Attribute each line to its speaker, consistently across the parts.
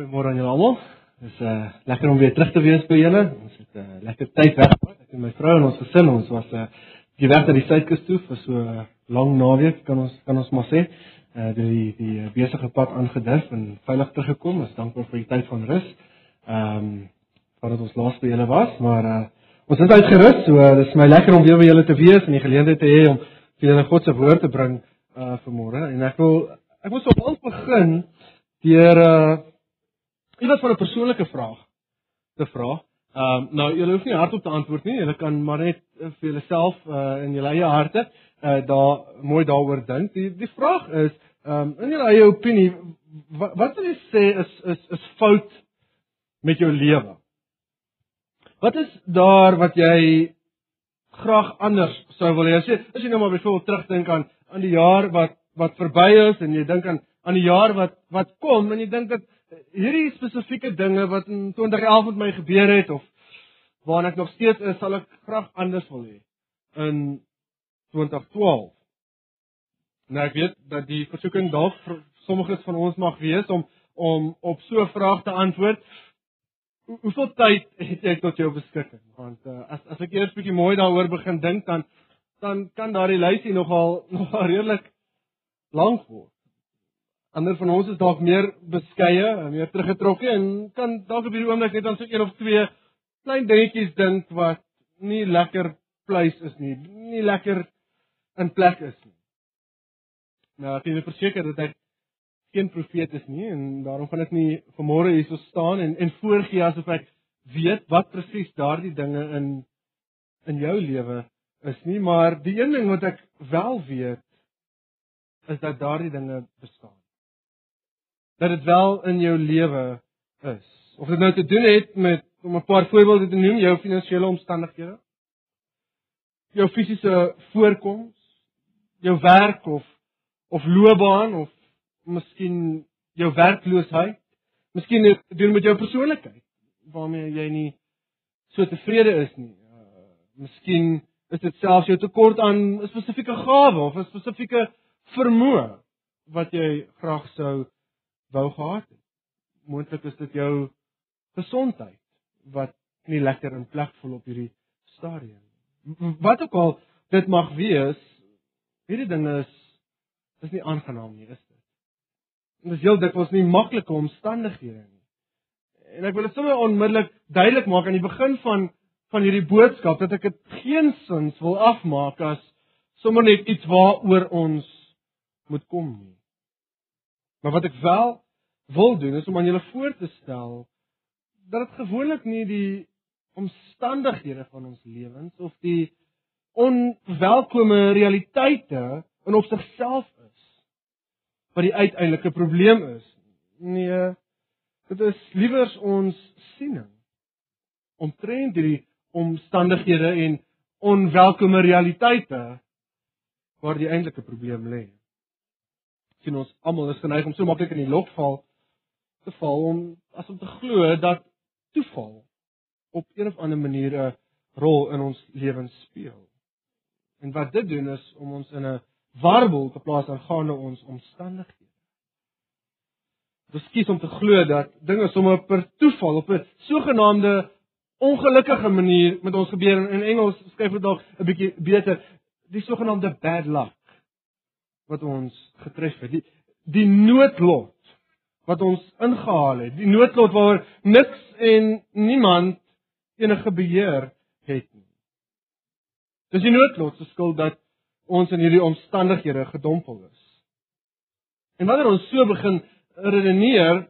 Speaker 1: Goeiemôre aan julle almal. Dit is uh lekker om weer terug te wees by julle. Ons het 'n uh, eh, lekker tyd weggevat. Ek en my vrou en ons gesin, ons was uh, bietjie weg na die suidkus toe vir so 'n uh, lang naweek, kan ons kan ons maar sê. Uh die die besige pad aangedurf en veilig teruggekom. Ons dankbaar vir die tyd van rus. Ehm um, voordat ons laas by julle was, maar uh ons is uitgerus. So uh, dis my lekker om weer by julle te wees en die geleentheid te hê om vir julle God se woord te bring uh vanmôre. En ek wil ek wil so ons begin deur uh iemand van 'n persoonlike vraag te vra. Ehm uh, nou julle hoef nie hardop te antwoord nie, julle kan maar net uh, vir julleself uh in julle eie harte uh daar mooi daaroor dink. Die die vraag is ehm um, in julle eie opinie wat wat wil jy sê is is is fout met jou lewe? Wat is daar wat jy graag anders sou wil hê? As jy as jy nou maar byvoorbeeld terugdink aan aan die jaar wat wat verby is en jy dink aan aan die jaar wat wat kom en jy dink dat hierdie spesifieke dinge wat in 2011 met my gebeur het of waarna ek nog steeds is, sal ek graag anders wil hê in 2012. Nou ek weet dat die versoeking dalk vir sommiges van ons mag wees om om op so 'n vraag te antwoord. Hoeveel tyd het jy tot jou beskikking? Want uh, as as ek eers bietjie mooi daaroor begin dink dan dan kan daardie lysie nogal nogal redelik lank word. Ander van ons is dalk meer beskeie, meer teruggetrokke en kan dalk op hierdie oomblik net aan so een of twee klein dingetjies dink wat nie lekker pleis is nie, nie lekker in plek is nie. Nou, ek wil verseker dat ek geen profeet is nie en daarom gaan ek nie vanmôre hierso staan en en voorgee asof ek weet wat presies daardie dinge in in jou lewe is nie, maar die een ding wat ek wel weet is dat daardie dinge bestaan dat dit wel in jou lewe is. Of dit nou te doen het met om 'n paar voorbeelde te noem, jou finansiële omstandighede, jou fisiese voorkoms, jou werk of of loopbaan of miskien jou werkloosheid, miskien dit doen met jou persoonlikheid waarmee jy nie so tevrede is nie. Uh, miskien is dit selfs jou tekort aan 'n spesifieke gawe of 'n spesifieke vermoë wat jy graag sou wou gehad het. Moontlik is dit jou gesondheid wat nie lekker in plek voel op hierdie stadium. Wat ook al dit mag wees, hierdie dinge is is nie aangenaam nie, is dit. Dit is heel dikwels nie maklike omstandighede nie. En ek wil dit sommer onmiddellik duidelik maak aan die begin van van hierdie boodskap dat ek dit geensins wil afmaak as sommer net iets waaroor ons moet kom nie. Maar wat ek wel wil doen is om aan julle voor te stel dat dit gewoonlik nie die omstandighede van ons lewens of die onwelkome realiteite in op sigself is wat die uiteindelike probleem is. Nee, dit is liewers ons siening omtrent hierdie omstandighede en onwelkome realiteite waar die eintlike probleem lê sien ons almal is geneig om so maklik in die lokval te val om as om te glo dat toeval op een of ander manier 'n rol in ons lewens speel. En wat dit doen is om ons in 'n warboel te plaas aangaande ons omstandighede. Ons kies om te glo dat dinge sommer per toeval op 'n sogenaamde ongelukkige manier met ons gebeur en in Engels skryf dit dalk 'n bietjie beter die sogenaamde bad luck wat ons getref het. Die die noodlot wat ons ingehaal het. Die noodlot waar niks en niemand enige beheer het nie. Dis die noodlot se skuld dat ons in hierdie omstandighede gedompel is. En wanneer ons so begin redeneer,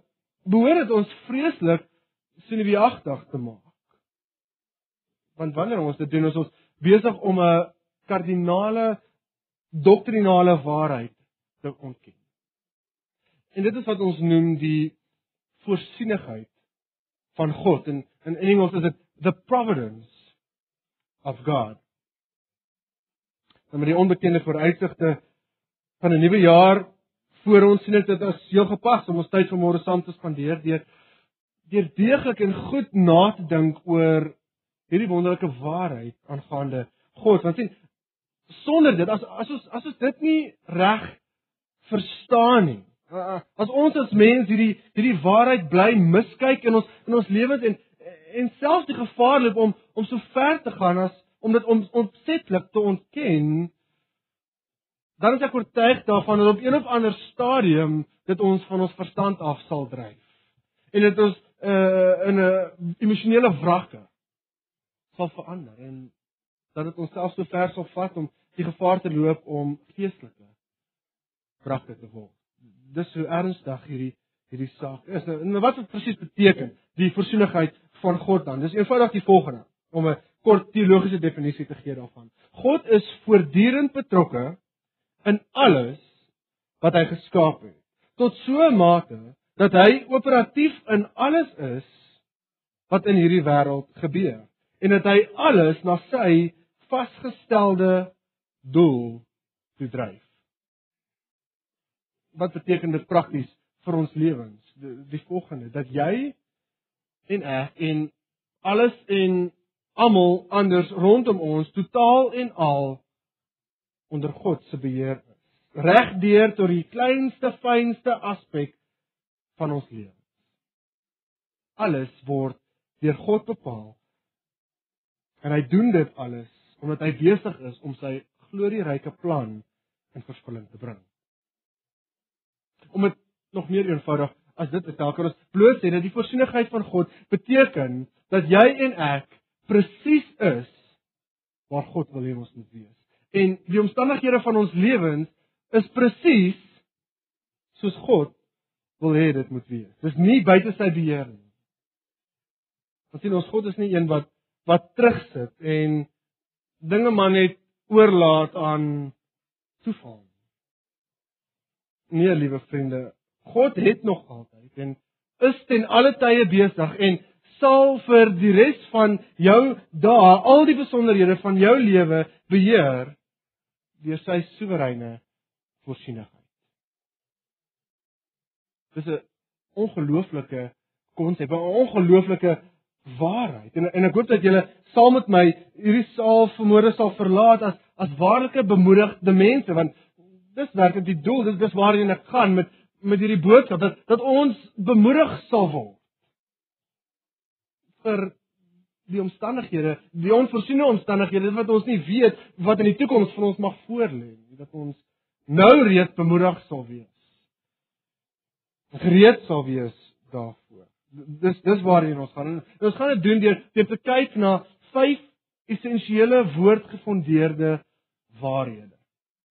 Speaker 1: behoort dit ons vreeslik sinewiagtig te maak. Want wanneer ons dit doen, is ons besig om 'n kardinale doktrinale waarheid te ontken. En dit is wat ons noem die voorsienigheid van God en in Engels is dit the providence of God. Nou met die onbekende vooruitsigte van 'n nuwe jaar voor ons sien dit as heel gepas om ons tyd vanmôre saam te spandeer deur deur deeglik en goed na te dink oor hierdie wonderlike waarheid aangaande God. Want sien, sonder dit as as ons as ons dit nie reg verstaan nie, As ons as mens hierdie hierdie waarheid bly miskyk in ons in ons lewens en en selfs die gevaar loop om om so ver te gaan as om dit om ontsetlik te ontken, dan is ek oortuig daarvan dat op een of ander stadium dit ons van ons verstand af sal dryf. En dit ons uh, in 'n emosionele wragte sal verander en dat dit ons self so ver sal vat om die gevaar te loop om geestelike wragte te word. Dis hoe ernstig hierdie hierdie saak is. Nou, wat dit presies beteken, die versoenigheid van God dan. Dis eenvoudig die volgende om 'n kort teologiese definisie te gee daarvan. God is voortdurend betrokke in alles wat hy geskaap het. Tot so 'n mate dat hy operatief in alles is wat in hierdie wêreld gebeur en dat hy alles na sy vasgestelde doel toe dryf. Wat beteken dit prakties vir ons lewens? Die, die volgende dat jy en ek en alles en almal anders rondom ons totaal en al onder God se beheer is. Regdeur tot die kleinste fynste aspek van ons lewe. Alles word deur God bepaal. En hy doen dit alles omdat hy besig is om sy glorieryke plan in vervulling te bring. Om dit nog meer eenvoudig as dit te tel, kan ons bloot sê dat die voorsienigheid van God beteken dat jy en ek presies is waar God wil hê ons moet wees. En die omstandighede van ons lewens is presies soos God wil hê dit moet wees. Dis nie buite sy beheer nie. Want sien ons God is nie een wat wat terugsit en dinge maar net oorlaat aan toeval. Nee, liewe vriende, God het nog altyd en is ten alle tye besig en sal vir die res van jou dae al die besonderhede van jou lewe beheer deur sy soewereine voorsienigheid. Dis 'n ongelooflike konsep, 'n ongelooflike waarheid. En en ek hoop dat julle saam met my hierdie saal vanmôre sal verlaat as as waarlike bemoedigde mense want dis werklik die doel, dis dis waarheen ek gaan met met hierdie boodskap dat dat ons bemoedig sal word vir die omstandighede, die onvoorsiene omstandighede wat ons nie weet wat in die toekoms vir ons mag voorlê nie, dat ons nou reeds bemoedig sal wees. Gereed sal wees daarvoor dis dis waarheen ons gaan. En ons gaan dit doen deur deur te kyk na vyf essensiële woordgefondeerde waarhede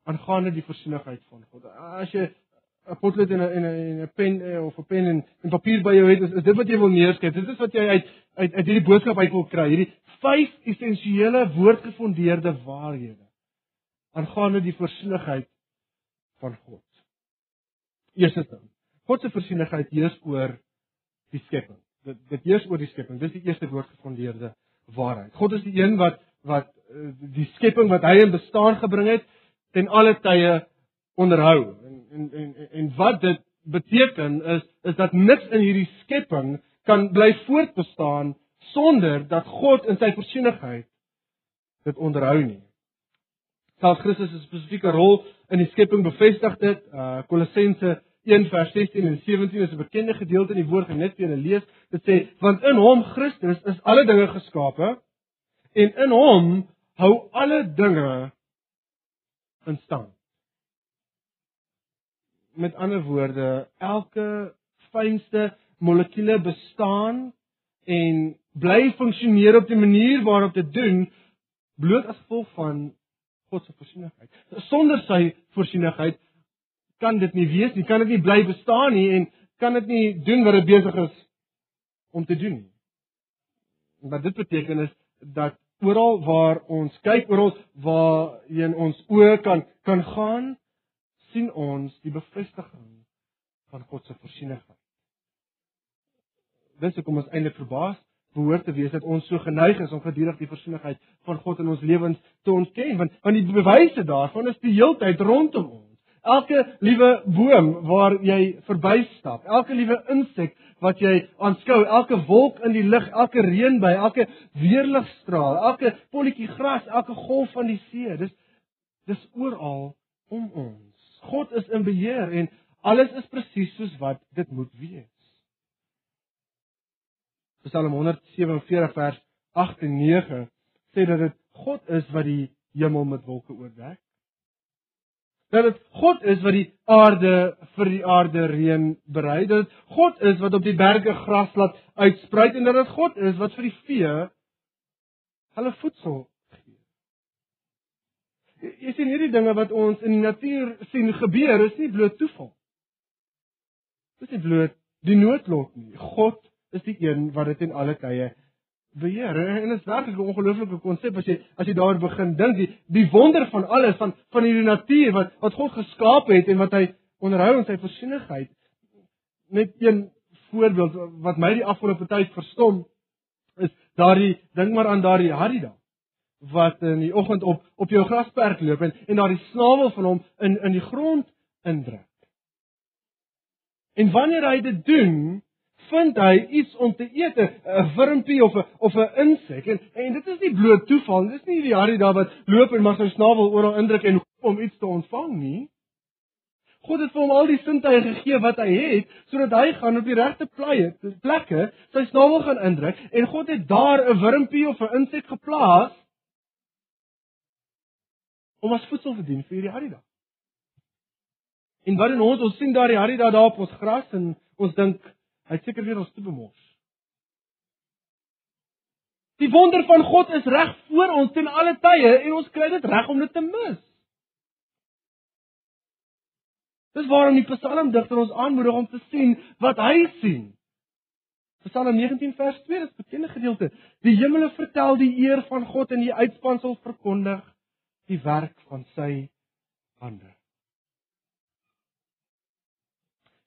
Speaker 1: aangaande die versoenigheid van God. As jy 'n potlood en 'n en 'n pen eh, of 'n pen en 'n papier by jou het, is, is dit wat jy wil neerskryf. Dit is wat jy uit uit uit hierdie boodskap uit wil kry. Hierdie vyf essensiële woordgefondeerde waarhede aangaande die versoenigheid van God. Eerstens. God se versoenigheid heers oor die skepping. Dit dit eers oor die skepping. Dis die eerste woord gefondeerde waarheid. God is die een wat wat eh, die skepping wat hy in bestaan gebring het ten alle tye onderhou. En en en en wat dit beteken is is dat niks in hierdie skepping kan bly voortbestaan sonder dat God in sy versoenigheid dit onderhou nie. Selfs Christus se spesifieke rol in die skepping bevestig dit. Uh Kolossense 1 vers 16 en 17 is 'n bekende gedeelte in die woord en net vir julle lees. Dit sê want in hom Christus is alle dinge geskape en in hom hou alle dinge in stand. Met ander woorde, elke fynste molekule bestaan en bly funksioneer op die manier waarop dit doen bloot as gevolg van God se voorsienigheid. Sonder sy voorsienigheid kan dit nie wees nie, kan dit nie bly bestaan nie en kan dit nie doen wat dit besig is om te doen nie. Wat dit beteken is dat oral waar ons kyk, oral waar in ons oë kan kan gaan, sien ons die bevestiging van God se voorsienigheid. Dis hoekom ons eintlik verbaas behoort te wees dat ons so geneig is om gedurig die voorsienigheid van God in ons lewens te ontken, want want die bewyse daarvan is die heeltyd rondom ons. Elke liewe boom waar jy verbystap, elke liewe insek wat jy aanskou, elke wolk in die lug, elke reënby, elke weerligstraal, elke polletjie gras, elke golf van die see, dis dis oral om ons. God is in beheer en alles is presies soos wat dit moet wees. Psalm 147 vers 8 en 9 sê dat dit God is wat die hemel met wolke oordek. Dat dit God is wat die aarde vir die aarde reën berei. Dat dit God is wat op die berge gras laat uitspruit en dat dit God is wat vir die vee hulle voedsel gee. Jy sien hierdie dinge wat ons in die natuur sien gebeur, is nie bloot toeval. Dit is nie bloot die noodlot nie. God is die een wat dit in alle tye beheer. En dit is werklik 'n ongelooflike konsep as jy as jy daar begin dink, die die wonder van alles van van hierdie natuur wat wat God geskaap het en wat hy onderhou in sy voorsienigheid. Net een voorbeeld wat my die afgelope tyd verstom is daardie dink maar aan daardie Harida wat in die oggend op op jou grasperk loop en en daardie snavel van hom in in die grond indruk. En wanneer hy dit doen, vind hy iets om te eet, 'n wurmpie of 'n of 'n insek. En en dit is nie bloot toeval, dis nie die Harry daar wat loop en maar sy snavel oral indruk en om iets te ontvang nie. God het vir hom al die sintuie gegee wat hy het sodat hy gaan op die regte plekke, plekke sy snavel gaan indruk en God het daar 'n wurmpie of 'n insek geplaas om as voedsel te dien vir hierdie Harry daar. En wat in ons ons sien daar die daar daar op ons gras en ons dink Hy het seker weer ons te bemors. Die wonder van God is reg voor ons ten alle tye en ons kry dit reg om dit te mis. Dis waarom die psalmdigter ons aanmoedig om te sien wat hy sien. Psalm 19 vers 2 is 'n bekende gedeelte. Die hemele vertel die eer van God en die uitspansel verkondig die werk van sy hande.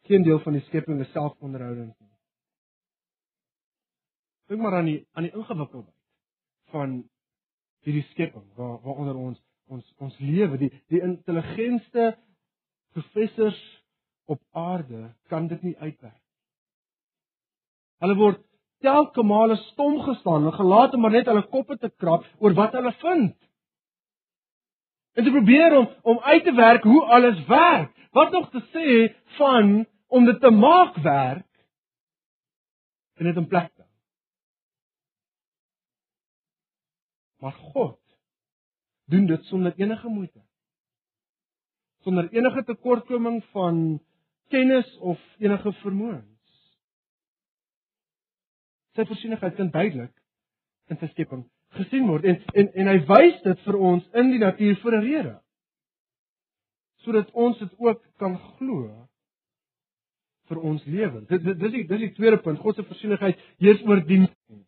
Speaker 1: Geen deel van die skepping is selfonderhoudend nie. Dink maar aan die aan die ingewikkeldheid van hierdie skepping waar waaronder ons ons ons lewe, die die intelligentste professors op aarde kan dit nie uitwerk. Hulle word telke male stom gestaan en gelaat om maar net hulle koppe te krap oor wat hulle vind. En te probeer om om uit te werk hoe alles werk. Wat nog te sê van om dit te maak werk en dit in plek te hou. Maar God doen dit sonder enige moeite. Sonder enige tekortkoming van kennis of enige vermoëns. Sy voorsienigheid kan duidelik in sy skepping gesien word en en en hy wys dit vir ons in die natuur vir 'n rede. Sodat ons dit ook kan glo vir ons lewe. Dit dis die dis die tweede punt. God se voorsienigheid heers oor die mens.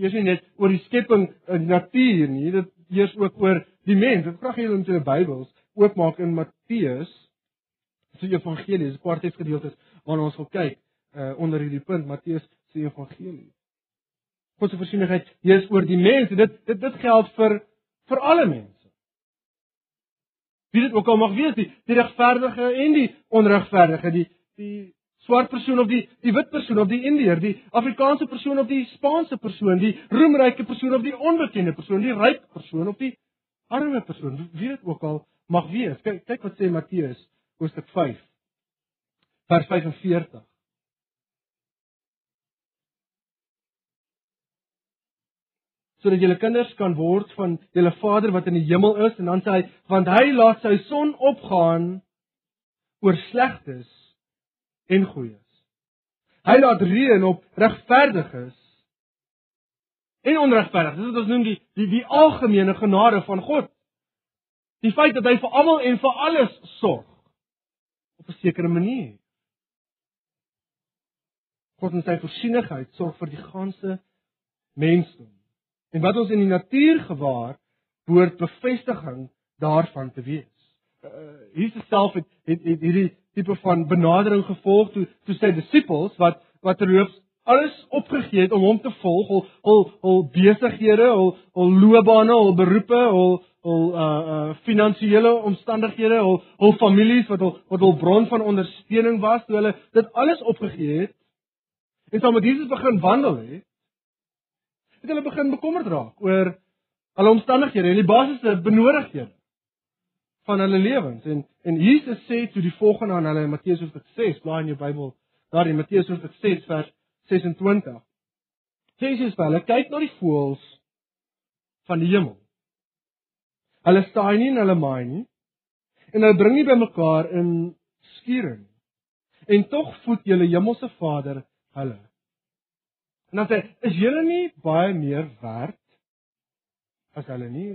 Speaker 1: Eers nie net oor die skepping en natuur nie, dit heers ook oor die mens. Ek vra julle om die Bybels oopmaak in Matteus se evangelie, dis kwartets gedeeltes waarna ons wil kyk uh onder hierdie punt Matteus se evangelie. God se voorsienigheid heers oor die mens. Dit dit dit geld vir vir alle mense. Wie dit ook al mag wees, die, die regverdige en die onregverdige, die die swart persoon of die die wit persoon of die indier, die Afrikaanse persoon of die Spaanse persoon, die roemryke persoon of die onbekende persoon, die ryk persoon of die arme persoon, wie dit ook al mag wees. Kyk kyk wat sê Matteus hoofstuk 5 vers 45. sodat julle kinders kan word van julle Vader wat in die hemel is en dan sê hy want hy laat sy son opgaan oor slegtes en goeies. Hy laat reën op regverdiges en onregverdiges. Dis wat ons noem die die die algemene genade van God. Die feit dat hy vir almal en vir alles sorg op 'n sekere manier. God in sy voorsienigheid sorg vir die ganse mensdom. En wat ons in die natuur gewaar, behoort bevestiging daarvan te wees. Uh, Jesus self het het, het hierdie tipe van benadering gevolg toe toe sy disippels wat wat terloops alles opgegee het om hom te volg, hul hul hul besighede, hul hul loopbane, hul beroepe, hul hul uh uh finansiële omstandighede, hul hul families wat hul wat hul bron van ondersteuning was, toe hulle dit alles opgegee het en saam met Jesus begin wandel het, het hulle begin bekommerd raak oor hulle omstandighede en die basiese benodigdhede van hulle lewens. En en Jesus sê toe die volgende aan hulle in Matteus hoofstuk 6, blaai in jou Bybel, daar in Matteus hoofstuk 6 vers 26. Sê Jesus vir hulle, kyk na die voëls van die hemel. Hulle staai nie en hulle maai nie en hulle bring nie bymekaar in skure nie. En tog voed julle hemelse Vader hulle. En dan sê, is julle nie baie meer werd as hulle nie?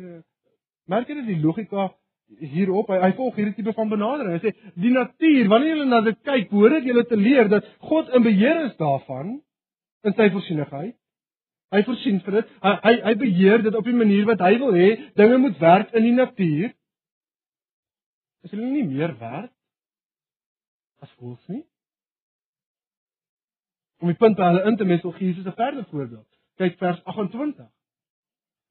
Speaker 1: Merk jy die logika hierop? Hy, hy volg hierdie tipe van benadering. Hy sê, die natuur, wanneer jy na dit kyk, behoort jy te leer dat God in beheer is daarvan in sy voorsienigheid. Hy voorsien vir dit. Hy hy, hy beheer dit op die manier wat hy wil hê dinge moet werk in die natuur. Is hulle nie meer werd as voels nie? Om die punt by hulle in te mes, wil Jesus 'n verder voorbeeld. Kyk vers 28.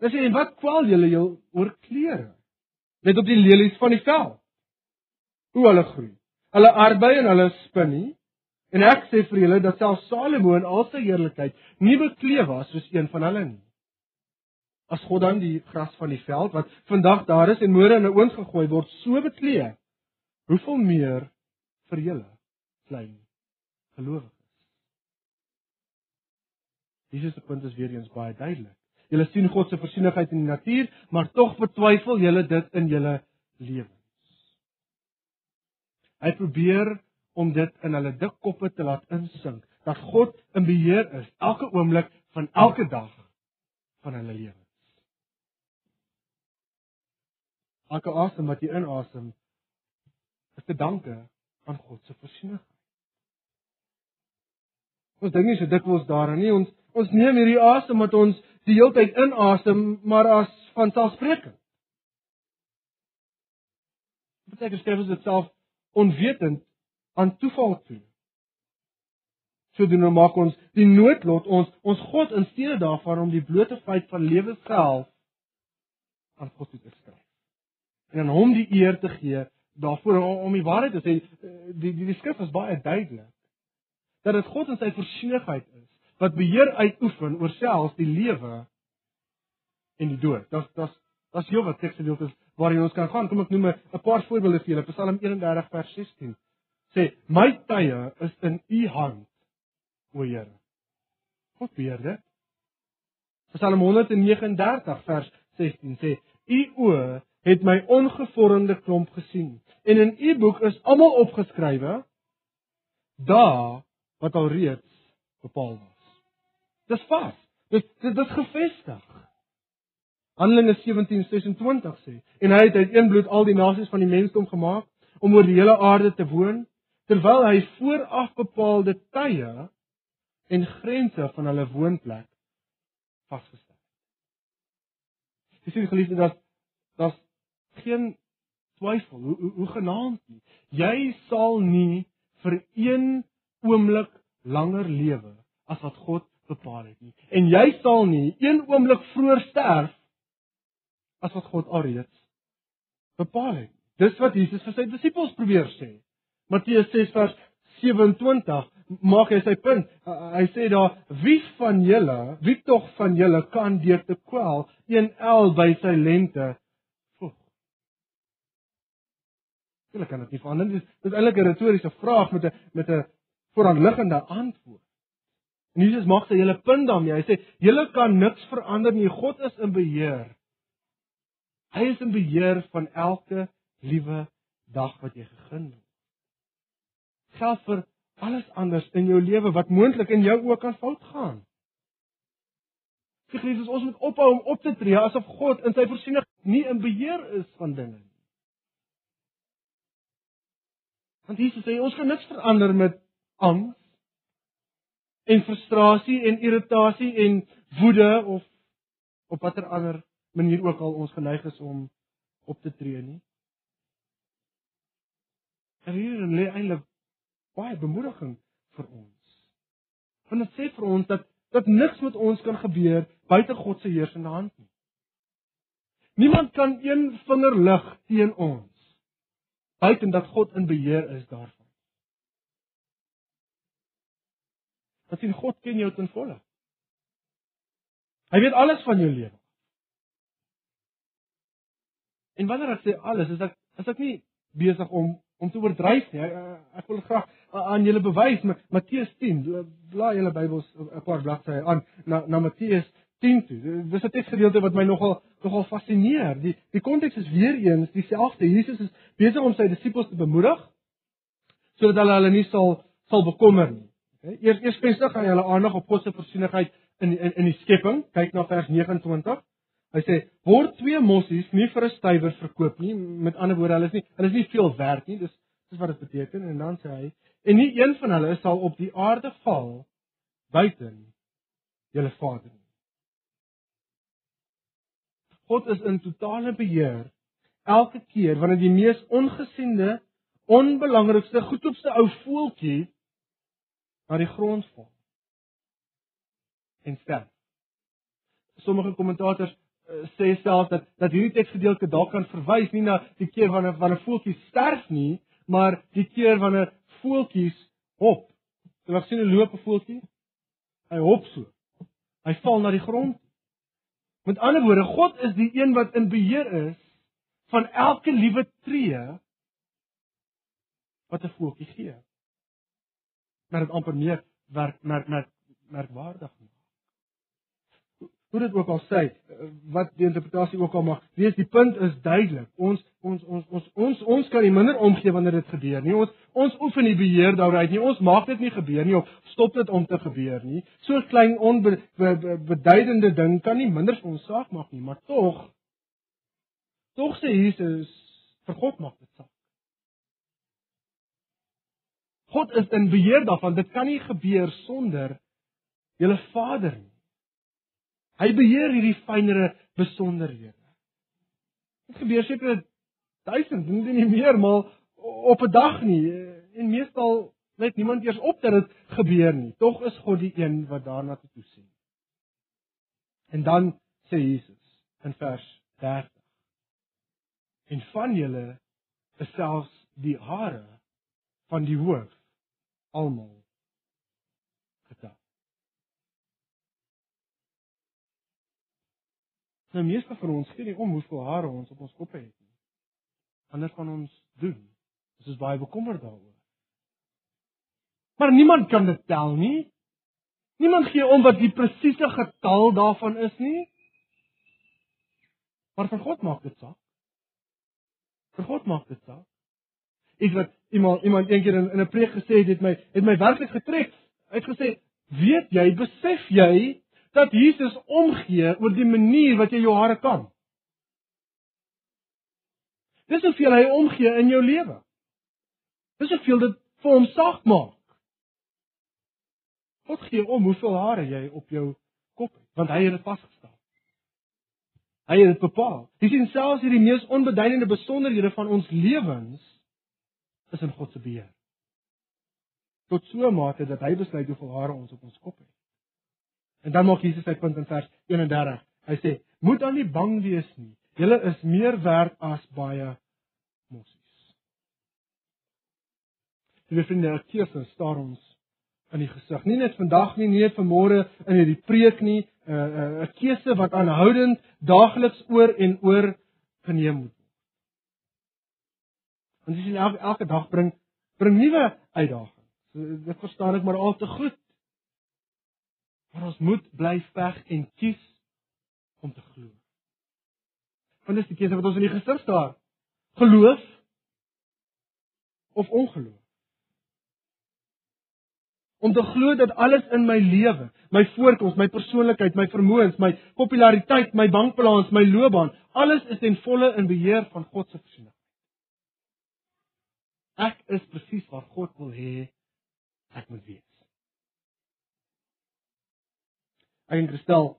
Speaker 1: Dit sê en wat kwal julle jou oor klere? Let op die lelies van die veld. Hoe hulle groei. Hulle arbei en hulle spin nie. En ek sê vir julle dat selfs Salomo in al sy heerlikheid nie bekleed was soos een van hulle nie. As God dan die gras van die veld wat vandag daar is en môre in 'n oond gegooi word, so bekleed, hoeveel meer vir julle klein gelowiges. Jesus se punt is weer eens baie duidelik. Julle sien God se voorsienigheid in die natuur, maar tog betwyfel julle dit in julle lewens. Hy probeer om dit in hulle dik koppe te laat insink dat God in beheer is elke oomblik van elke dag van hulle lewens. Elke asem wat jy inasem is te danke aan God se voorsienigheid. Ons dink nie so dikwels daaraan nie. Ons ons neem hierdie asem wat ons die hele tyd inasem, maar as van selfsprekend. Beteken skryf dit self onwetend aan toeval toe. Sodoende maak ons die noodlot ons ons God in steede daarvan om die blote feit van lewe self aan God te skryf. En aan hom die eer te gee daarvoor om die waarheid te sê die die, die skrif is baie duidelik dat dit God in sy voorsienigheid is wat beheer uitoefen oor selfs die lewe en die dood. Das das das hier wat teksgedeeltes waarin ons kan gaan. Kom ek noem 'n paar voorbeelde vir julle. Psalm 31 vers 16 sê: "My tye is in U hand, o Here." God beheer dit. Psalm 139 vers 16 sê: "U oë het my ongevormde klomp gesien en in U boek is almal opgeskrywe dae wat al reeds bepaal was." Dis vas. Dit dit is gefestig. Handelinge 17:26 sê en hy het uit een bloed al die nasies van die mensdom gemaak om oor die hele aarde te woon terwyl hy vooraf bepaalde tye en grense van hulle woonplek vasgestel het. Dis nie geliefde dat dat geen twyfel hoe hoe, hoe genaamd nie. Jy sal nie vir een oomblik langer lewe as wat God bepaal het nie. En jy sal nie een oomblik vroeër sterf as wat God alreeds bepaal het. Dis wat Jesus vir sy disippels probeer sê. Matteus 6 vers 27 maak hy sy punt. Hy sê daar wie van julle, wie tog van julle kan deur te kwel een el by sy lente voeg? Hulle kan dit nie verander nie. Dis eintlik 'n retoriese vraag met 'n met 'n vooraanliggende antwoord. En Jesus maak sy hele punt daarmee. Hy sê julle kan niks verander nie. God is in beheer. Hy is in beheer van elke liewe dag wat jy gegun het. Geld vir alles anders in jou lewe wat moontlik in jou ook kan fout gaan. Jesus, ons moet ophou om op te tree asof God in sy voorsiening nie in beheer is van dinge nie. Want Jesus sê ons kan niks verander met angs en frustrasie en irritasie en woede of op watter ander manier ook al ons geneig is om op te tree nie. En hier lê eintlik baie bemoediging vir ons. Want dit sê vir ons dat dat niks met ons kan gebeur buite God se heersende hand nie. Niemand kan een vinger lig teen ons buite dat God in beheer is daarvan. Dat sien God ken jou ten volle. Hy weet alles van jou lewe. En wanneer ek sê alles, is ek is ek nie besig om om te oordryf nie. Ek wil graag aan julle bewys met Matteus 10. Blaai julle Bybels 'n paar bladsye aan na na Matteus 10 toe. Dis 'n teksgedeelte wat my nogal nogal fascineer. Die die konteks is weer eens dieselfde. Jesus is besig om sy disippels te bemoedig sodat hulle hulle nie sal sal bekommer nie. Eers eers vestig hy hulle aandag op God se voorsienigheid in in in die skepping. Kyk na vers 29. Hy sê word twee mossies nie vir 'n stywer verkoop nie. Met ander woorde, hulle is nie hulle is nie veel werd nie. Dis dis wat dit beteken en dan sê hy en nie een van hulle sal op die aarde val buiten julle Vader nie. God is in totale beheer elke keer wanneer die mees ongesiende, onbelangrikste, goedkoopste ou voeltjie na die grond val en sterf. Sommige kommentators Eh, sê self dat dat hierdie teksgedeelte dalk kan verwys nie na die keer wanneer wanneer voeltjies sterf nie, maar die keer wanneer voeltjies hop. Jy mag sien 'n loop 'n voeltjie. Hy hop so. Hy val na die grond. Met ander woorde, God is die een wat in beheer is van elke liewe tree wat 'n voeltjie gee. Maar dit amper meer werk merk merk merkwaardig nie hoe dit ook al sê, wat die interpretasie ook al mag wees, die punt is duidelik. Ons ons ons ons ons ons kan nie minder omgee wanneer dit gebeur nie. Ons ons oefen nie beheer daaruit nie. Ons maak dit nie gebeur nie of stop dit om te gebeur nie. So 'n klein onbeduidende ding kan nie minder ons saak maak nie, maar tog tog sê Jesus vir God maak dit saak. God is in beheer daarvan. Dit kan nie gebeur sonder julle Vader nie. Hy beheer hierdie fynere besonderhede. Dit gebeur seker duisend, nie meer, maar op 'n dag nie en meestal let niemand eers op dat dit gebeur nie. Tog is God die een wat daarna toe sien. En dan sê Jesus in vers 30: En van julle is selfs die hare van die hoof almal Nou meeste van ons gee nie om hoeveel hare ons op ons koppe het nie. Ander van ons doen. Ons is baie bekommerd daaroor. Maar niemand kan dit tel nie. Niemand gee om wat die presiese getal daarvan is nie. Maar vir God maak dit saak. Vir God maak dit saak. Ek wat iemand iemand eendag in, in 'n preek gesê het, het my het my werklik getrek. Hy het gesê, "Weet jy, besef jy dat Jesus omgee oor die manier wat jy jou hare kan. Dis hoeveel hy omgee in jou lewe. Dis hoeveel dit vir hom saak maak. God gee om hoeveel hare jy op jou kop het, want hy het dit vasgestel. Hy het dit bepaal. Jy sien selfs hierdie mees onbeduidende besonderhede van ons lewens is in God se beheer. Tot so 'n mate dat hy besluit hoeveel hare ons op ons kop het. En dan maak Jesus sy punt in vers 31. Hy sê: "Moet dan nie bang wees nie. Julle is meer werd as baie mossies." Die vriende, keuse staar ons in die gesig. Nie net vandag nie, nie net vanmôre in hierdie preek nie, 'n uh, 'n uh, keuse wat aanhoudend daagliks oor en oor geneem moet word. Want dis elke elke dag bring bring nuwe uitdagings. Dit verstaan ek maar al te goed. Maar ons moet bly veg en kies om te glo. Want dis die keuse wat ons in die gesig staar. Geloof of ongeloof. Om te glo dat alles in my lewe, my voorkoms, my persoonlikheid, my vermoëns, my populariteit, my bankbalans, my loopbaan, alles is ten volle in beheer van God se voorsiening. Ek is presies waar God wil hê ek moet wees. Ek gestel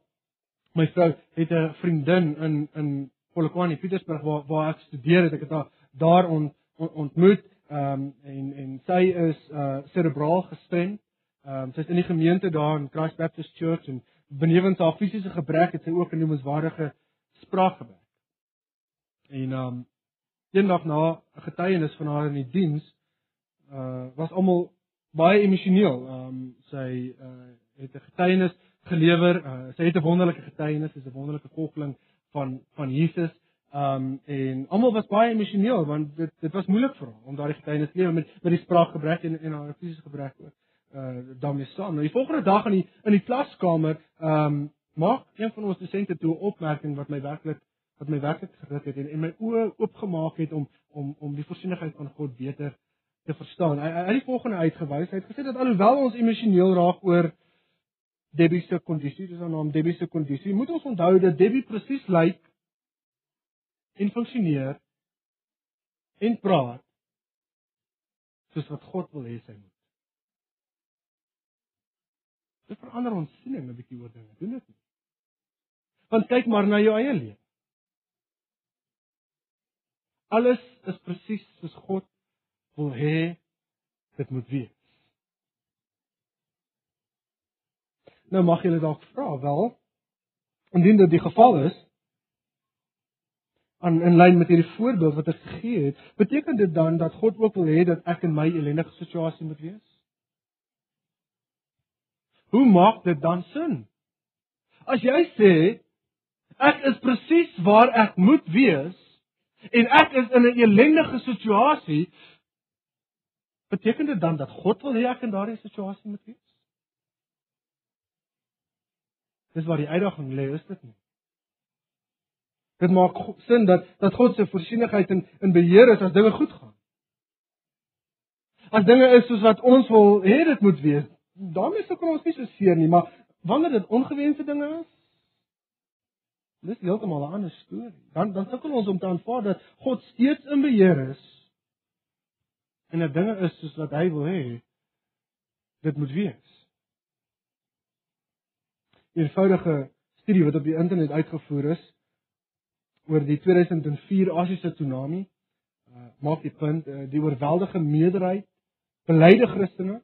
Speaker 1: my vrou het 'n vriendin in in Polokwane, Pietersburg waar waar ek studeer het. Ek het haar daar ont, ont, ontmoet ehm um, en en sy is uh cerebraal gestremd. Ehm um, sy is in die gemeente daar in Christ Baptist Church en benewens haar fisiese gebrek het sy ook 'n noemenswaardige spraakgebrek. En ehm um, eendag na 'n getuienis van haar in die diens uh was almal baie emosioneel. Um, sy uh het 'n getuienis gelewer. Uh, sy het 'n wonderlike getuienis, sy is 'n wonderlike volgeling van van Jesus. Um en almal was baie emosioneel want dit dit was moeilik vir hom om daardie getuienis te lewe met met die spraakgebrek en en haar fisiese gebrek ook. Uh daarmee saam. Nou die volgende dag in die in die klaskamer, um maak een van ons dosente toe 'n opmerking wat my werklik wat my werklik geruk het en, en my oë oopgemaak het om om om die voorsienigheid van God beter te verstaan. Hy hy het die volgende uitgewys. Hy het gesê dat alhoewel ons emosioneel raak oor Debbie se kondisie, dis haar naam Debbie se kondisie, moet ons onthou dat Debbie presies lyk en funksioneer en praat soos wat God wil hê sy moet. Dit verander ons siening 'n bietjie oor dinge, doen dit nie? Want kyk maar na jou eie lewe. Alles is presies soos God wil hê dit moet wees. Nou mag jy dalk vra, wel, indien dit die geval is, aan in lyn met hierdie voorbeeld wat ek gegee het, beteken dit dan dat God ook wil hê dat ek in my ellendige situasie moet wees? Hoe maak dit dan sin? As jy sê ek is presies waar ek moet wees en ek is in 'n ellendige situasie, beteken dit dan dat God wil hê ek in daardie situasie moet wees? Dis waar die uitdaging lê, is dit nie? Dit maak sin dat dat God se voorsienigheid in in beheer is as dinge goed gaan. As dinge is soos wat ons wil hê dit moet wees, daarmee sukkel ons nie so seer nie, maar wanneer dit ongewenste dinge is, dis heeltemal 'n ander storie. Dan dan sukkel ons om te aanvaar dat God steeds in beheer is en dat dinge is soos wat hy wil hê dit moet wees. Eenvoudige studie wat op die internet uitgevoer is, oor die 2004 Asiëse tsunami uh, maak die punt uh, die oorweldige meerderheid beleide Christene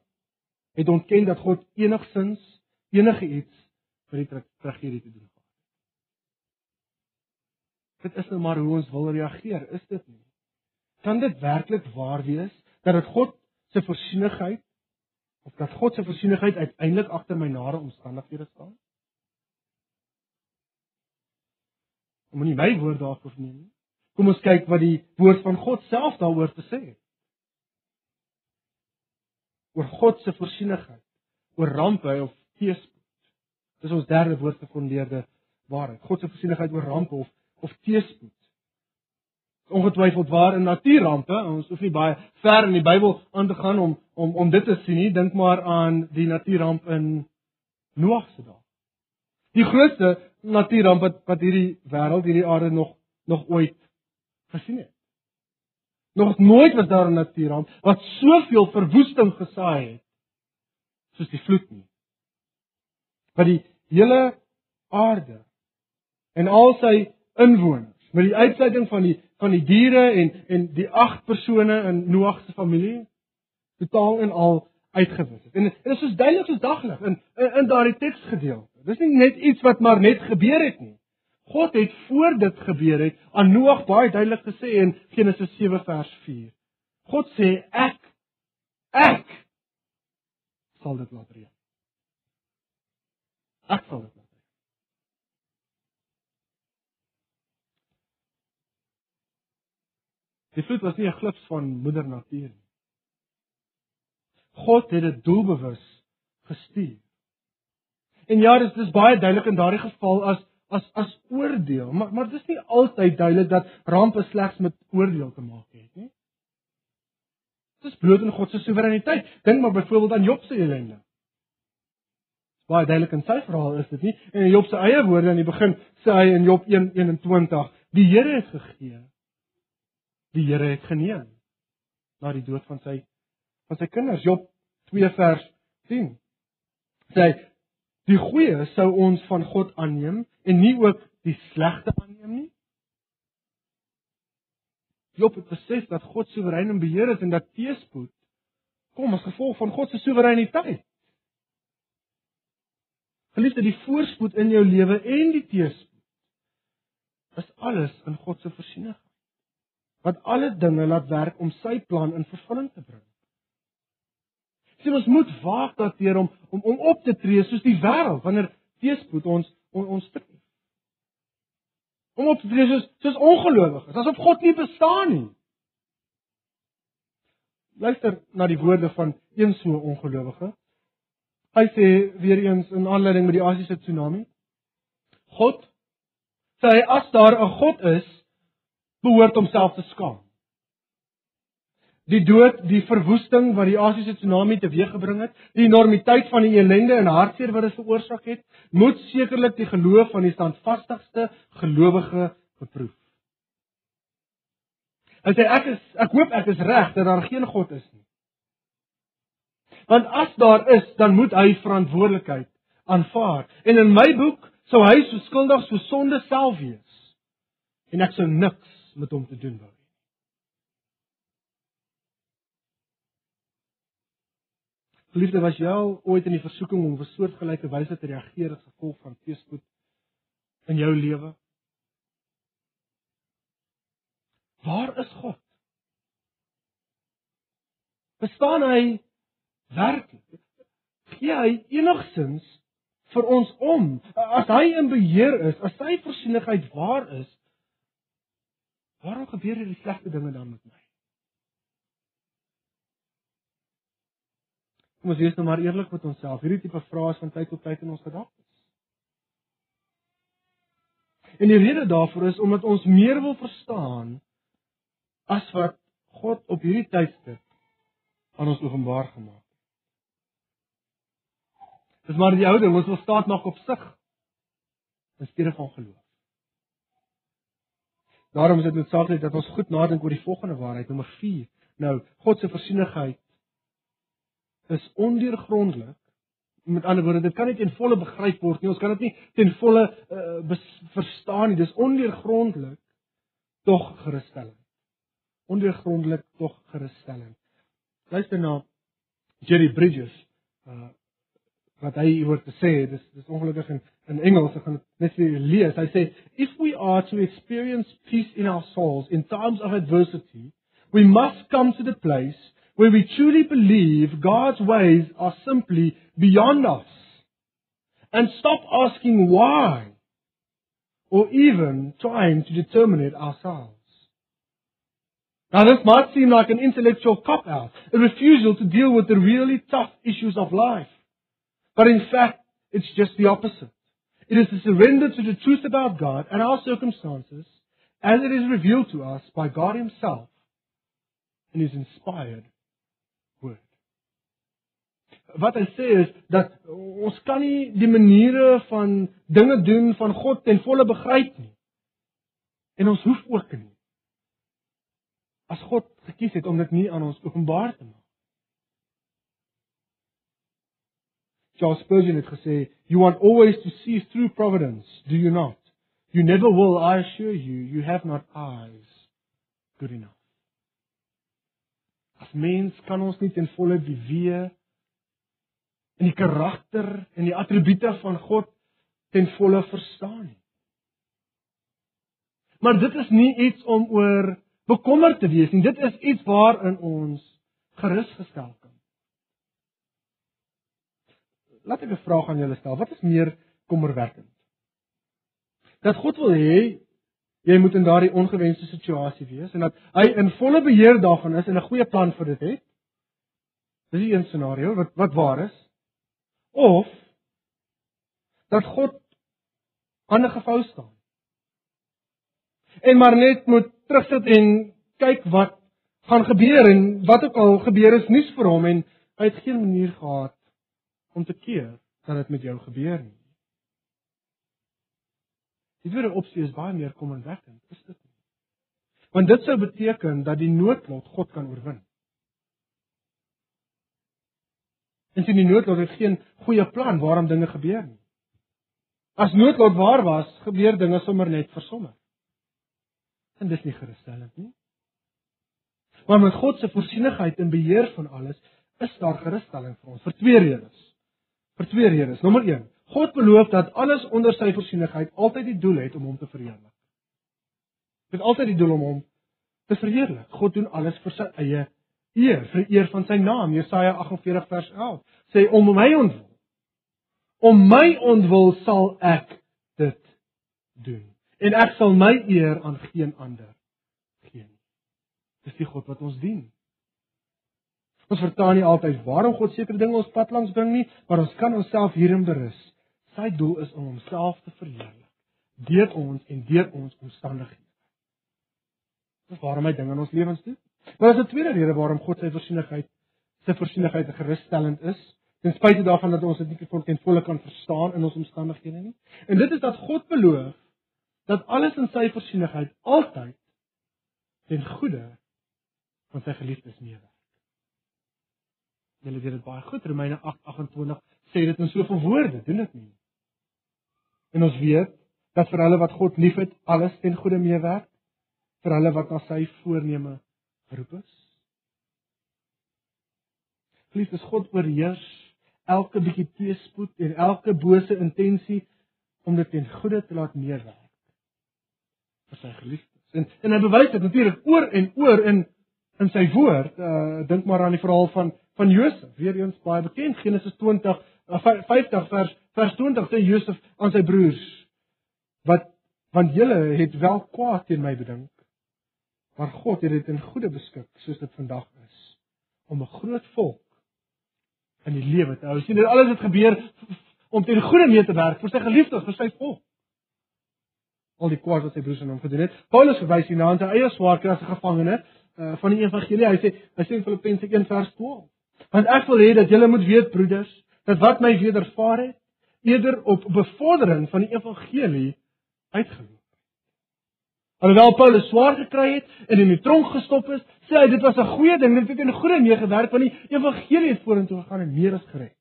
Speaker 1: het ontken dat God enigsins enige iets vir die tra tragedie te doen gehad. Dit is nou maar hoe ons wil reageer, is dit nie? Kan dit werklik waar wees dat dit God se voorsienigheid of dat God se voorsienigheid uiteindelik agter my nare omstandighede staan? Moenie my woord daarvoor neem nie. Kom ons kyk wat die woord van God self daaroor te sê het. Oor God se voorsienigheid, oor rampe of teëspoed. Dis ons derde woord gefondeerde waarheid. God se voorsienigheid oor rampe of of teëspoed. Ongetwyfeld waar in natuurrampe, ons hoef nie baie ver in die Bybel aan te gaan om om om dit te sien nie. Dink maar aan die natuurramp in Noag se dae. Die grootste natuurramp wat wat hierdie wêreld, hierdie aarde nog nog ooit gesien het. Nog nooit was daar 'n natuurramp wat soveel verwoesting gesaai het soos die vloed nie. Wat die hele aarde en al sy inwoners, met die uitsluiting van die van die diere en en die agt persone in Noag se familie totaal en al uitgewis het. En dit is soos duidelik soos daglig in in, in daardie teksgedeelte. Dis nie net iets wat maar net gebeur het nie. God het voor dit gebeur het aan Noag baie duidelik gesê in Genesis 7 vers 4. God sê ek ek sal dit laat reën. Ek sal dit laat reën. Die vloed was nie 'n glips van moeder natuur nie. God het dit doelbewus gestuur. En ja, dit is baie duidelik in daardie geval as as as oordeel, maar maar dit is nie altyd duidelik dat rampe slegs met oordeel te maak het nie. Dit is bloot in God se soewereiniteit. Dink maar byvoorbeeld aan Job se ellende. Baie duidelik in sy verhaal is dit nie en in Job se eie woorde aan die begin sê hy in Job 1:21, die Here het gegee. Die Here het geneem na die dood van sy van sy kinders. Job 2 vers 10. Sê Die goeie sou ons van God aanneem en nie ook die slegte aanneem nie. Job het besef dat God soewerein en beheer is en dat teëspoed kom as gevolg van God se soewereiniteit. Geliefde, die voorspoed in jou lewe en die teëspoed is alles in God se voorsiening. Wat alle dinge laat werk om sy plan in vervulling te bring. Sien ons moet waag daarteer om om om op te tree soos die wêreld wanneer teëspoed ons on, ons tref. Om op te tree soos soos ongelowiges, asof God nie bestaan nie. Luister na die woorde van een so ongelowige. Hy sê weer eens in aanleiding met die Asiëse tsunami. God sê as daar 'n God is, behoort homself te skaam. Die dood, die verwoesting wat die Asiëse tsunami teweeggebring het, die enormiteit van die ellende en hartseer wat dit veroorsaak het, moet sekerlik die geloof van die standvastigste gelowige beproef. Hy sê ek is ek hoop ek is reg dat daar geen God is nie. Want as daar is, dan moet hy verantwoordelikheid aanvaar. En in my boek sou hy so skuldig so sonde self wees. En ek sou niks met hom te doen wou. Liefde was jy al ooit in die versoeking om op 'n soortgelyke wyse te reageer as gevolg van teëspoed in jou lewe? Waar is God? Bestaan hy werklik? Gee hy enigsins vir ons om? As hy in beheer is, as sy voorsienigheid waar is, waarom gebeur hierdie slegte dinge dan met my? Kom ons wees nou maar eerlik met onsself. Hierdie tipe vrae is van tyd tot tyd in ons gedagtes. En die rede daarvoor is omdat ons meer wil verstaan as wat God op hierdie tydstip aan ons openbaar gemaak het. Dis maar die ou ding, ons wil staat nog op sig in steede van geloof. Daarom is dit noodsaaklik dat ons goed nadink oor die volgende waarheid, nommer 4. Nou, God se voorsienigheid is ondeurgrondelik. Met ander woorde, dit kan nie ten volle begryp word nie. Ons kan dit nie ten volle uh, verstaan nie. Dis ondeurgrondelik tog gerusstellend. Ondeurgrondelik tog gerusstellend. Luister na Jerry Bridges. Uh wat hy oor te sê, dis dis ongelukkig in in Engels, ek gaan dit net vir lees. Hy sê if we are to experience peace in our souls in times of adversity, we must come to the place where we truly believe God's ways are simply beyond us and stop asking why or even trying to determine it ourselves. Now this might seem like an intellectual cop out, a refusal to deal with the really tough issues of life. But in fact, it's just the opposite. It is a surrender to the truth about God and our circumstances as it is revealed to us by God Himself in His inspired wat hy sê is dat ons kan nie die maniere van dinge doen van God ten volle begryp nie. En ons hoef ook nie. As God gekies het om dit nie aan ons openbaar te maak. Charles Spurgeon het gesê, "You want always to see through providence, do you not? You never will, I assure you, you have not eyes good enough." As mens kan ons nie ten volle die weë en die karakter en die attribute van God ten volle verstaan nie. Maar dit is nie iets om oor bekommerd te wees nie. Dit is iets waarin ons gerus gestel kan. Laat ek 'n vraag aan julle stel. Wat is meer kommerwekkend? Dat God wil hê jy moet in daardie ongewenste situasie wees en dat hy in volle beheer daarvan is en 'n goeie plan vir dit het. Dis een scenario wat wat waar is of dat God hande gevou staan. En maar net moet terugsit en kyk wat gaan gebeur en wat ook al gebeur is nuus vir hom en hy het geen manier gehad om te keer dat dit met jou gebeur nie. Die tweede opsie is baie meer kommerwekkend, is dit nie? Want dit sou beteken dat die noodlot God kan oorwin. En sien die noodlot het geen goeie plan waarom dinge gebeur nie. As noodlot waar was, gebeur dinge sommer net vir sommer. En dis nie gerusstellend nie. Maar met God se voorsienigheid en beheer van alles, is daar gerusstelling vir ons vir twee redes. Vir twee redes. Nommer 1. God beloof dat alles onder sy voorsienigheid altyd die doel het om hom te verheerlik. Dit is altyd die doel om hom te verheerlik. God doen alles vir sy eie eer, vir eer van sy naam. Jesaja 48 vers 11 sê om my ontwil. Om my ontwil sal ek dit doen. en ek sal my eer aan geen ander gee nie. Dis die God wat ons dien. Ons verstaan nie altyd waarom God sekere dinge ons pad langs bring nie, maar ons kan onsself hierin berus. Sy doel is om homself te verheerlik deur ons en deur ons omstandighede. Dis waarom hy dinge in ons lewens doen. Maar daar's 'n tweede rede waarom God sy voorsienigheid sy voorsienigheid gerusstellend is, ten spyte daarvan dat ons dit nie ten volle kan verstaan in ons omstandighede nie. En dit is dat God beloof dat alles in sy voorsienigheid altyd ten goeie van sy geliefdes meewerk. Julle weet dit baie goed, Romeine 8:28 sê dit in soveel woorde, doen dit nie? En ons weet dat vir hulle wat God liefhet, alles ten goeie meewerk vir hulle wat na sy voorneme geroep is. Geliefdes, God oorheers elke bietjie teespoed en elke bose intensie om dit ten goeie te laat meewerk vir sy geliefdes. En en hy bewys dit natuurlik oor en oor in in sy woord. Uh dink maar aan die verhaal van van Josef, weer eens baie bekend, Genesis 20 uh, 50 vers vers 20 sê Josef aan sy broers wat want julle het wel kwaad teen my bedink maar God het dit in goeie beskik soos dit vandag is om 'n groot volk in die lewe te hou. Sien dit alles het gebeur om ten goeie mee te werk vir sy geliefdes, vir sy volk. Al die kwaad wat sy broers aan hom gedoen het. Paulus verwys hierna aan sy eie swaarkry as 'n gevangene uh, van die evangelie. Hy sê hy sê in Filippense 1 vers 12. Want ek wil hê dat julle moet weet broeders, dat wat my wedervaar het, eerder op bevordering van die evangelie uitgeloop. Alhoewel Paulus swaar gekry het en in die tronk gestop is, sê hy dit was 'n goeie ding, dit het in goeie meegewerk want die evangelie het vorentoe gegaan en meer as gered.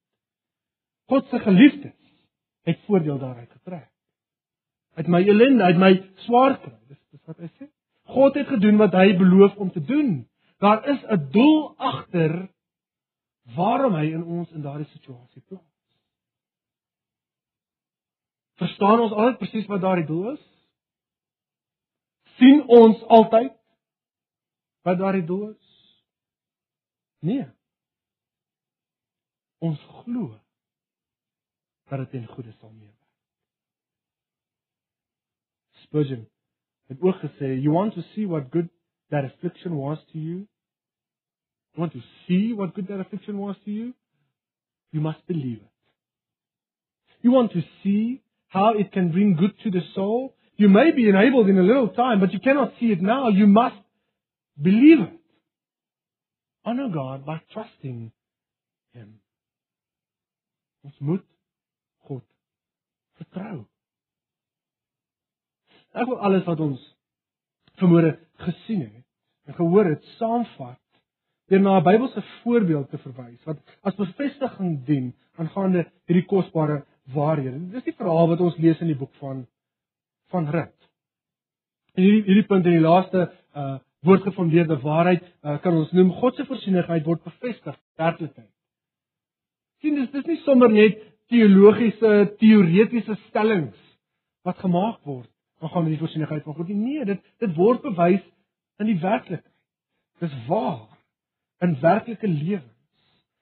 Speaker 1: God se geliefdes het voordeel daaruit getrek. Uit my ellende, uit my swaar kry, dis dis wat hy sê. God het gedoen wat hy beloof om te doen. Daar is 'n doel agter waarom hy in ons in daardie situasie plaas. Verstaan ons altyd presies wat daardie doel is? sien ons altyd wat daardie doel is? Nee. Ons glo dat dit in goeie sal meewerk. Spurgeon het ook gesê, "You want to see what good that affliction was to you? You want to see what good that affliction was to you? You must believe it. You want to see how it can bring good to the soul? You may be enabled in a little time, but you cannot see it now. You must believe it. Honor God by trusting Him. Ons moet God vertrou. Ek wil alles wat ons vermoere gesien het en gehoor het saamvat deur na 'n Bybelse voorbeeld te verwys wat as bevestiging dien aangaande hierdie kosbare waarhede. Dis die verhaal wat ons lees in die boek van van Rut. En hierdie hierdie punt in die laaste uh woordgefondeerde waarheid uh, kan ons noem God se voorsienigheid word bevestig werklikheid. sien dis dis nie sommer net teologiese teoretiese stellings wat gemaak word van die voorsienigheid van God nie. Nee, dit dit word bewys in die werklikheid. Dis waar in werklike lewe.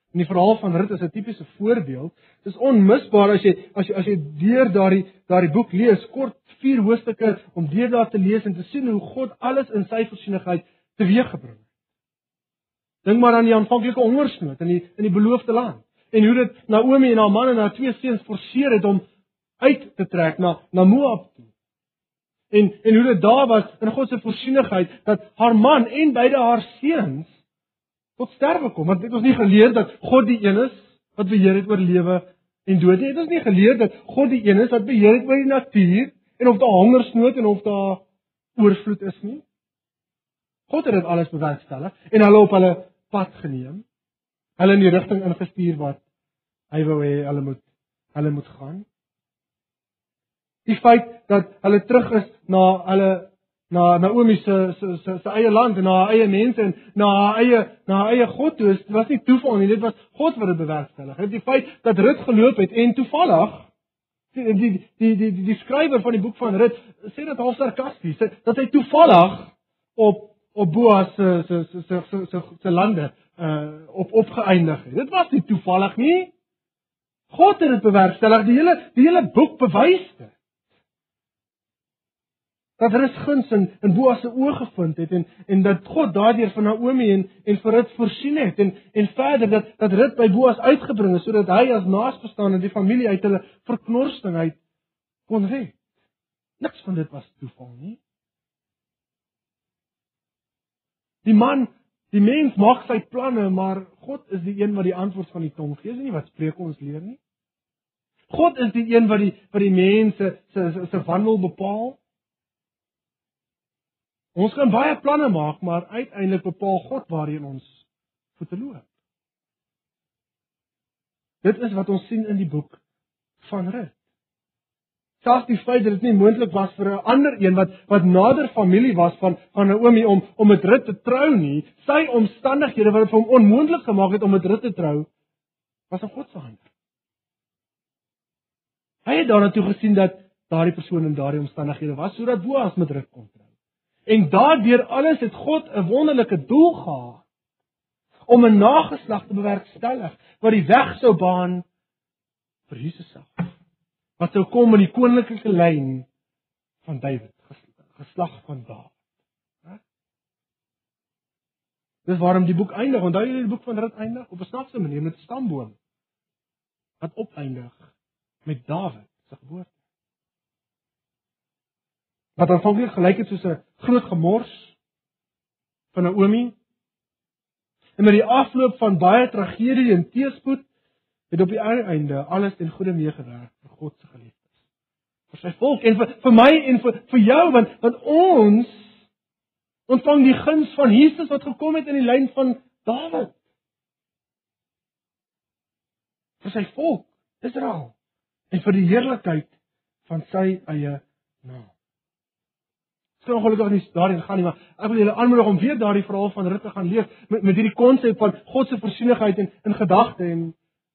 Speaker 1: In die verhaal van Rut is 'n tipiese voorbeeld. Dis onmisbaar as jy as jy as jy deur daardie daardie boek lees, kort vier hoofstukke om deur daar te lees en te sien hoe God alles in sy voorsienigheid teweeggebring het. Dink maar aan die aanvanklike hongersnood in die in die beloofde land en hoe dit Naomi en haar man en haar twee seuns forceer het om uit te trek na na Moab toe. En en hoe dit daar was in God se voorsienigheid dat haar man en beide haar seuns tot sterwe kom. Want dit ons nie geleer dat God die een is wat beheer het oor lewe en dood nie. Dit is nie geleer dat God die een is wat beheer het oor die natuur en of daar hongersnood en of daar oorvloed is nie. God het dit alles bewerkstellig en hulle op hulle pad geneem. Hulle in die rigting ingestuur wat hy wou hê hulle moet hulle moet gaan. Die feit dat hulle terug is na hulle na Naomi se se se se eie land en na haar eie mense en na haar eie na haar eie God toe is, was nie toeval nie, dit was God wat dit bewerkstellig. Dit die feit dat Rut geloop het en toevallig die die die die die, die skrywer van die boek van Rut sê dit half sarkasties, dat hy toevallig op op Boas se se se se se se lande uh op opgeëindig het. Dit was nie toevallig nie. God het dit bewerkstellig. Die hele die hele boek bewys dit. Dat Rut guns in in Boas se oë gevind het en en dat God daardeur van Naomi en en vir Rut voorsien het en en verder dat dat Rut by Boas uitgebring is sodat hy as naasbestaande die familie uit hulle verknorsting uit kon red. Niks van dit was toeval nie. Die man, die mens maak sy planne, maar God is die een wat die antwoord van die tong gee. Dis nie wat Spreuke ons leer nie. God is die een wat die wat die mense se se se wandel bepaal. Ons kan baie planne maak, maar uiteindelik bepaal God waarheen ons voete loop. Dit is wat ons sien in die boek van Rut. Selfs die feit dat dit nie moontlik was vir 'n ander een wat wat nader familie was van van Naomi om om met Rut te trou nie, sy omstandighede wat dit vir hom onmoontlik gemaak het om met Rut te trou, was in God se hand. Hy het daarna toe gesien dat daardie persoon in daardie omstandighede was sodat Boas met Rut kon trou. En daardeur alles het God 'n wonderlike doel gehad om 'n nageslag te bewerkstellig wat die weg sou baan vir Jesus self. Wat sou kom in die koninklike lyn van Dawid, geslag van Dawid. Dis waarom die boek eindig. Onthou jy die boek van Rut eindig op 'n snaakse manier met 'n stamboom wat opeindig met Dawid se geboorte wat aanvanklik gelyk het soos 'n groot gemors van Naomi. En met die afloop van baie tragedie en teëspoed het op die einde alles ten goeie meegewerk vir God se geliefdes. Vir sy volk en vir vir my en vir vir jou want want ons ontvang die guns van Jesus wat gekom het in die lyn van Dawid. vir sy volk Israel en vir die heerlikheid van sy eie naam. Sou ongelukkig nie daarin gaan nie, maar ek wil julle aanmoedig om weer daardie verhaal van Rut te gaan lees met met hierdie konsep van God se voorsienigheid en in gedagte en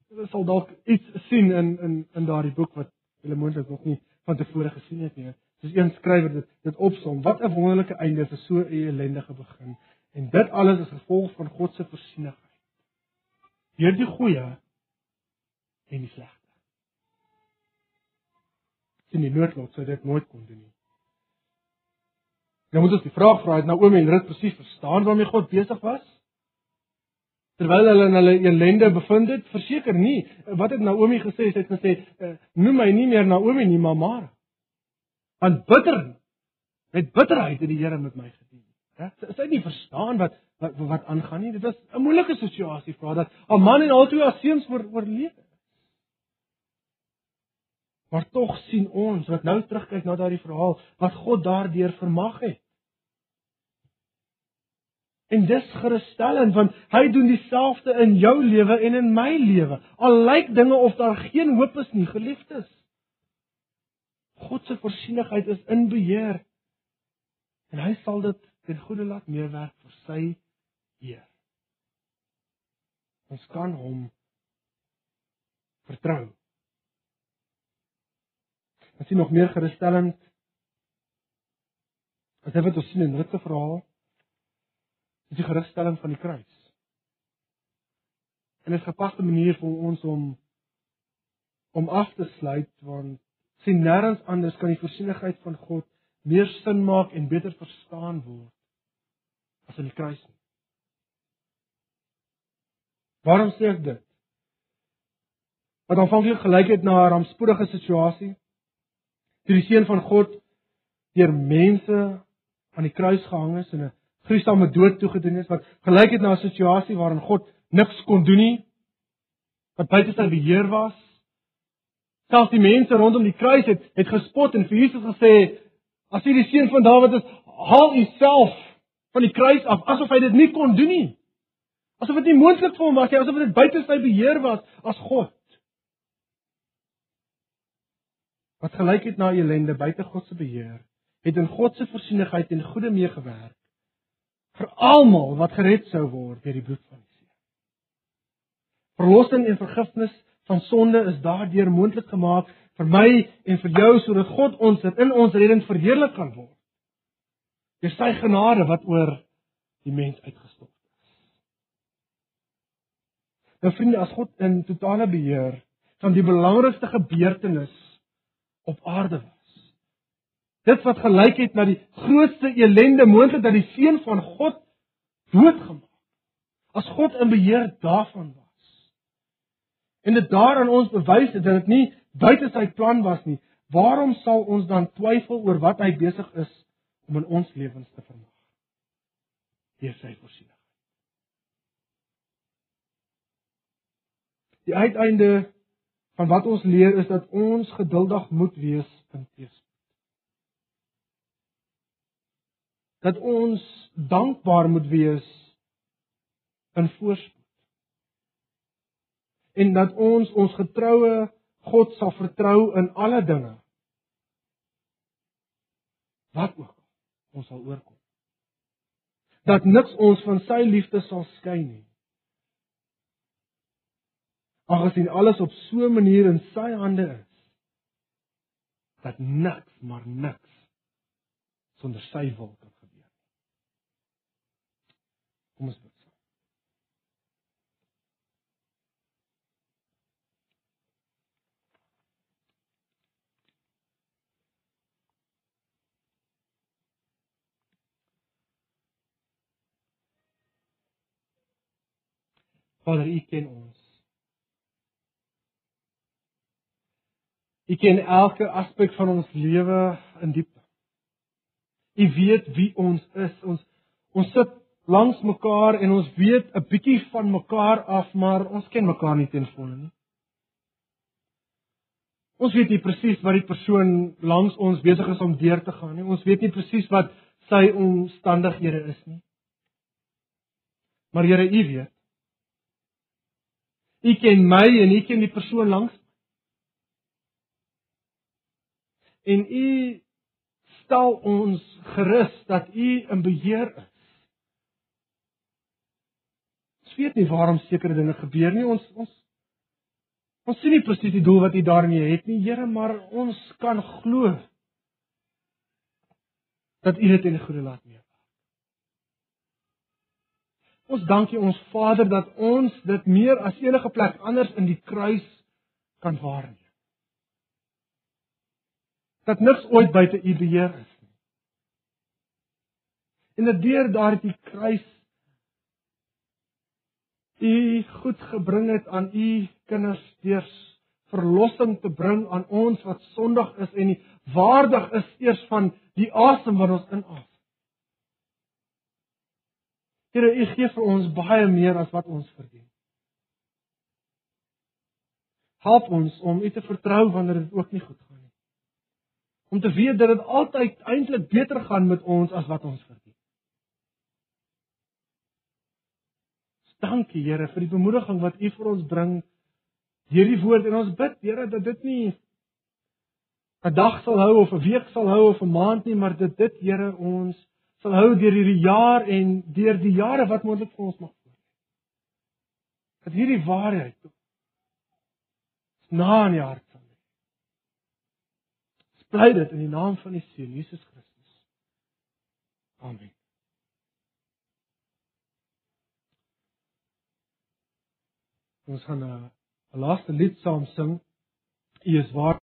Speaker 1: julle sal dalk iets sien in in in daardie boek wat julle moontlik nog nie van tevore gesien het nie. Soos een skrywer dit dit opsom, wat 'n wonderlike einde vir so 'n ellendige begin. En dit alles is gevolg van God se voorsienigheid. Deur die goeie en die slegte. Sien die noodlot sou dit nooit kon doen nie. Nou moet ons die vraag vra het Naomi en Rut presies verstaan waarmee God besig was? Terwyl hulle in hulle ellende bevind het, verseker nie. Wat het Naomi gesê? Sy het gesê, eh, "Noem my nie meer Naomi nie, maar Mara." Want bitter met bitterheid het die Here met my gedien. Hè? Sy het nie verstaan wat wat wat aangaan nie. Dit was 'n moeilike situasie vir haar dat 'n man en al twee haar seuns oor oorleef het. Maar tog sien ons wat nou terugkyk na daardie verhaal wat God daardeur vermag het. En dis gerusstellend want hy doen dieselfde in jou lewe en in my lewe. Al lyk dinge of daar geen hoop is nie, geliefdes. God se voorsienigheid is in beheer. En hy sal dit ten goeie laat meewerk vir sy eer. Ons kan hom vertrou. As jy nog meer gerusstellend as jy wat ons sien in Rutte verhaal is die gerigstelling van die kruis. En dit is 'n gepaste manier vir ons om om af te sluit want sien nêrens anders kan die voorsienigheid van God meer sin maak en beter verstaan word as in die kruis. Waarom sê ek dit? Wat aanvanklik gelyk het na 'n rampspoedige situasie, toe die seun van God deur mense aan die kruis gehang is en 'n gruisame dood toegedoen is wat gelyk het na 'n situasie waarin God niks kon doen nie wat buite sy beheer was. Selfs die mense rondom die kruis het het gespot en vir Jesus gesê as hy die seun van Dawid is, haal u self van die kruis af asof hy dit nie kon doen nie. Asof dit nie moontlik vir hom was nie, asof dit buite sy beheer was as God. Wat gelyk het na ellende buite God se beheer, het in God se voorsienigheid en goeie meegewerk vir almal wat gered sou word deur die bloed van die seun. Verlossing en vergifnis van sonde is daardeur moontlik gemaak vir my en vir jou sodat God ons in ons redding verheerlik kan word. Deur sy genade wat oor die mens uitgestort is. Nou vriende, as God in totale beheer van die belangrikste gebeurtenis op aarde was, Dit wat gelyk het na die grootste elende moontlik dat die seun van God doodgemaak. As God in beheer daarvan was. En dit daaraan ons bewys het dat dit nie buite sy plan was nie. Waarom sal ons dan twyfel oor wat hy besig is om in ons lewens te vermaak? Deur sy voorsiening. Die uiteinde van wat ons leer is dat ons geduldig moet wees in teëspoed. Dat ons dankbaar moet wees in voorspoed. En dat ons ons getroue God sal vertrou in alle dinge. Wat ook ons sal oorkom. Dat niks ons van sy liefde sal skei nie aangesien alles op so 'n manier in sy hande is dat niks maar niks sonder sy wil kan. Kom ons bid. Vader, U ken ons. U ken elke aspek van ons lewe in diepte. U weet wie ons is. Ons ons sit langs mekaar en ons weet 'n bietjie van mekaar af, maar ons ken mekaar nie ten volle nie. Ons weet nie presies wat die persoon langs ons besig is om deur te gaan nie. Ons weet nie presies wat sy omstandighede is nie. Maar Here, U weet. U ken my en U ken die persoon langs en u stel ons gerus dat u in beheer is. Ons weet nie waarom sekere dinge gebeur nie. Ons ons ons sien nie presies die doel wat u daarmee het nie, Here, maar ons kan glo dat u dit in goeie laat meewerk. Ons dankie ons Vader dat ons dit meer as enige plek anders in die kruis kan waarneem dat niks ooit buite u beheer is nie. En dat deur daardie kruis u goed gebring het aan u kinders deur verlossing te bring aan ons wat sondig is en nie waardig is eers van die asem wat ons inasem. Here, u gee vir ons baie meer as wat ons verdien. Help ons om u te vertrou wanneer dit ook nie goed gaan om te weet dat dit altyd eintlik beter gaan met ons as wat ons verdien. Dankie Here vir die bemoediging wat U vir ons bring deur die woord en ons bid Here dat dit nie 'n dag sal hou of 'n week sal hou of 'n maand nie, maar dit dit Here ons sal hou deur hierdie jaar en deur die jare wat moontlik vir ons mag voor. Dat hierdie waarheid na in die hart bly dit in die naam van die Seun Jesus Christus. Amen. Ons gaan 'n laaste lied saam sing. U is waar